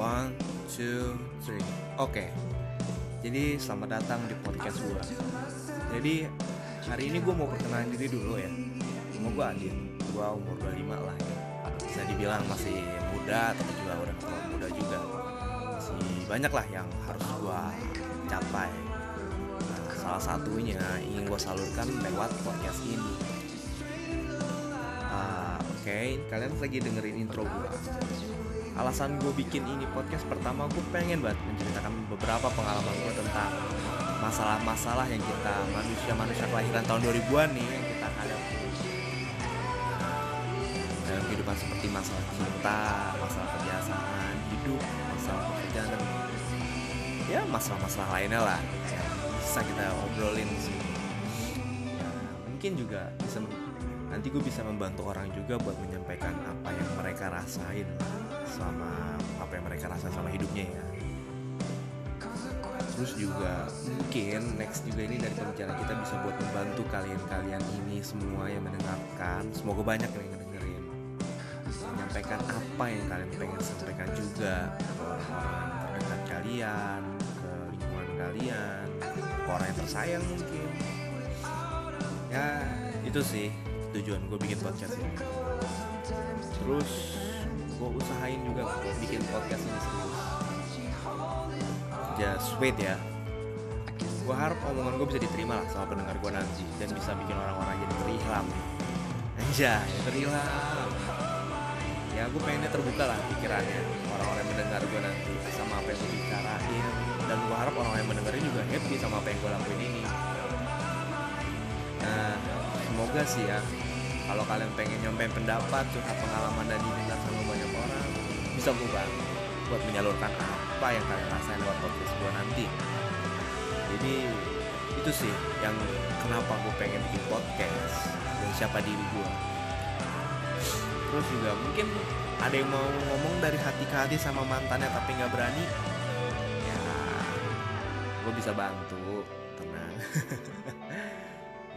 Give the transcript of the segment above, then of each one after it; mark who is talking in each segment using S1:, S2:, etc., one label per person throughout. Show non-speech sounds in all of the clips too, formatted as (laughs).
S1: One, two, three. Oke. Jadi selamat datang di podcast gue. Jadi hari ini gue mau perkenalan diri dulu ya. Nama gue Adin. Gue umur 25 lah ya. Bisa dibilang masih muda, tapi juga udah muda juga. Masih banyak lah yang harus gue capai. Nah, salah satunya ingin gue salurkan lewat podcast ini. Ah, Oke, kalian lagi dengerin intro gue alasan gue bikin ini podcast pertama gue pengen banget menceritakan beberapa pengalaman gue tentang masalah-masalah yang kita manusia-manusia kelahiran tahun 2000-an nih yang kita hadapi dalam kehidupan seperti masalah cinta, masalah kebiasaan hidup, masalah pekerjaan dan ya masalah-masalah lainnya lah yang bisa kita obrolin sih. Ya, mungkin juga bisa nanti gue bisa membantu orang juga buat menyampaikan apa yang mereka rasain selama apa yang mereka rasain sama hidupnya ya. Terus juga mungkin next juga ini dari pembicaraan kita bisa buat membantu kalian-kalian ini semua yang mendengarkan. Semoga banyak yang ngedengerin menyampaikan apa yang kalian pengen sampaikan juga ke orang-orang terdekat kalian ke lingkungan kalian ke orang yang tersayang mungkin. Ya itu sih tujuan gue bikin podcast ini. Terus gue usahain juga bikin podcast ini serius. Just wait ya. Gue harap omongan gue bisa diterima lah sama pendengar gue nanti dan bisa bikin orang-orang jadi terihlam anjay terihlam ya gue pengennya terbuka lah pikirannya orang-orang mendengar gue nanti sama apa yang gue bicarain. Dan gue harap orang yang mendengarin juga happy sama apa yang gue lakuin ini. Nah semoga sih ya kalau kalian pengen nyampein pendapat curhat pengalaman dan didengar sama banyak orang bisa gue buat menyalurkan apa yang kalian rasain lewat podcast gue nanti. Jadi itu sih yang kenapa gue pengen bikin podcast dan siapa diri gue terus juga mungkin ada yang mau ngomong dari hati ke hati sama mantannya tapi nggak berani? Ya gue bisa bantu tenang (laughs)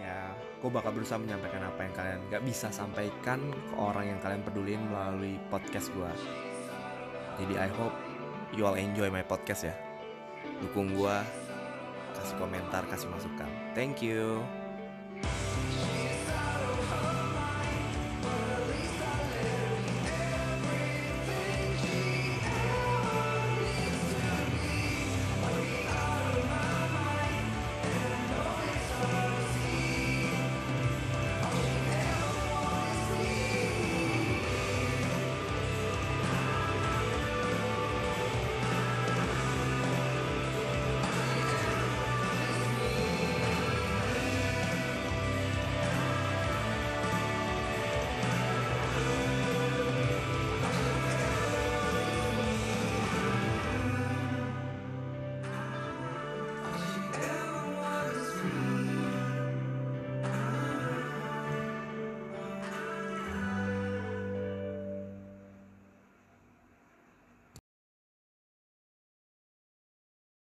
S1: ya gue bakal berusaha menyampaikan apa yang kalian gak bisa sampaikan ke orang yang kalian pedulin melalui podcast gue jadi I hope you all enjoy my podcast ya. Dukung gue kasih komentar kasih masukan. Thank you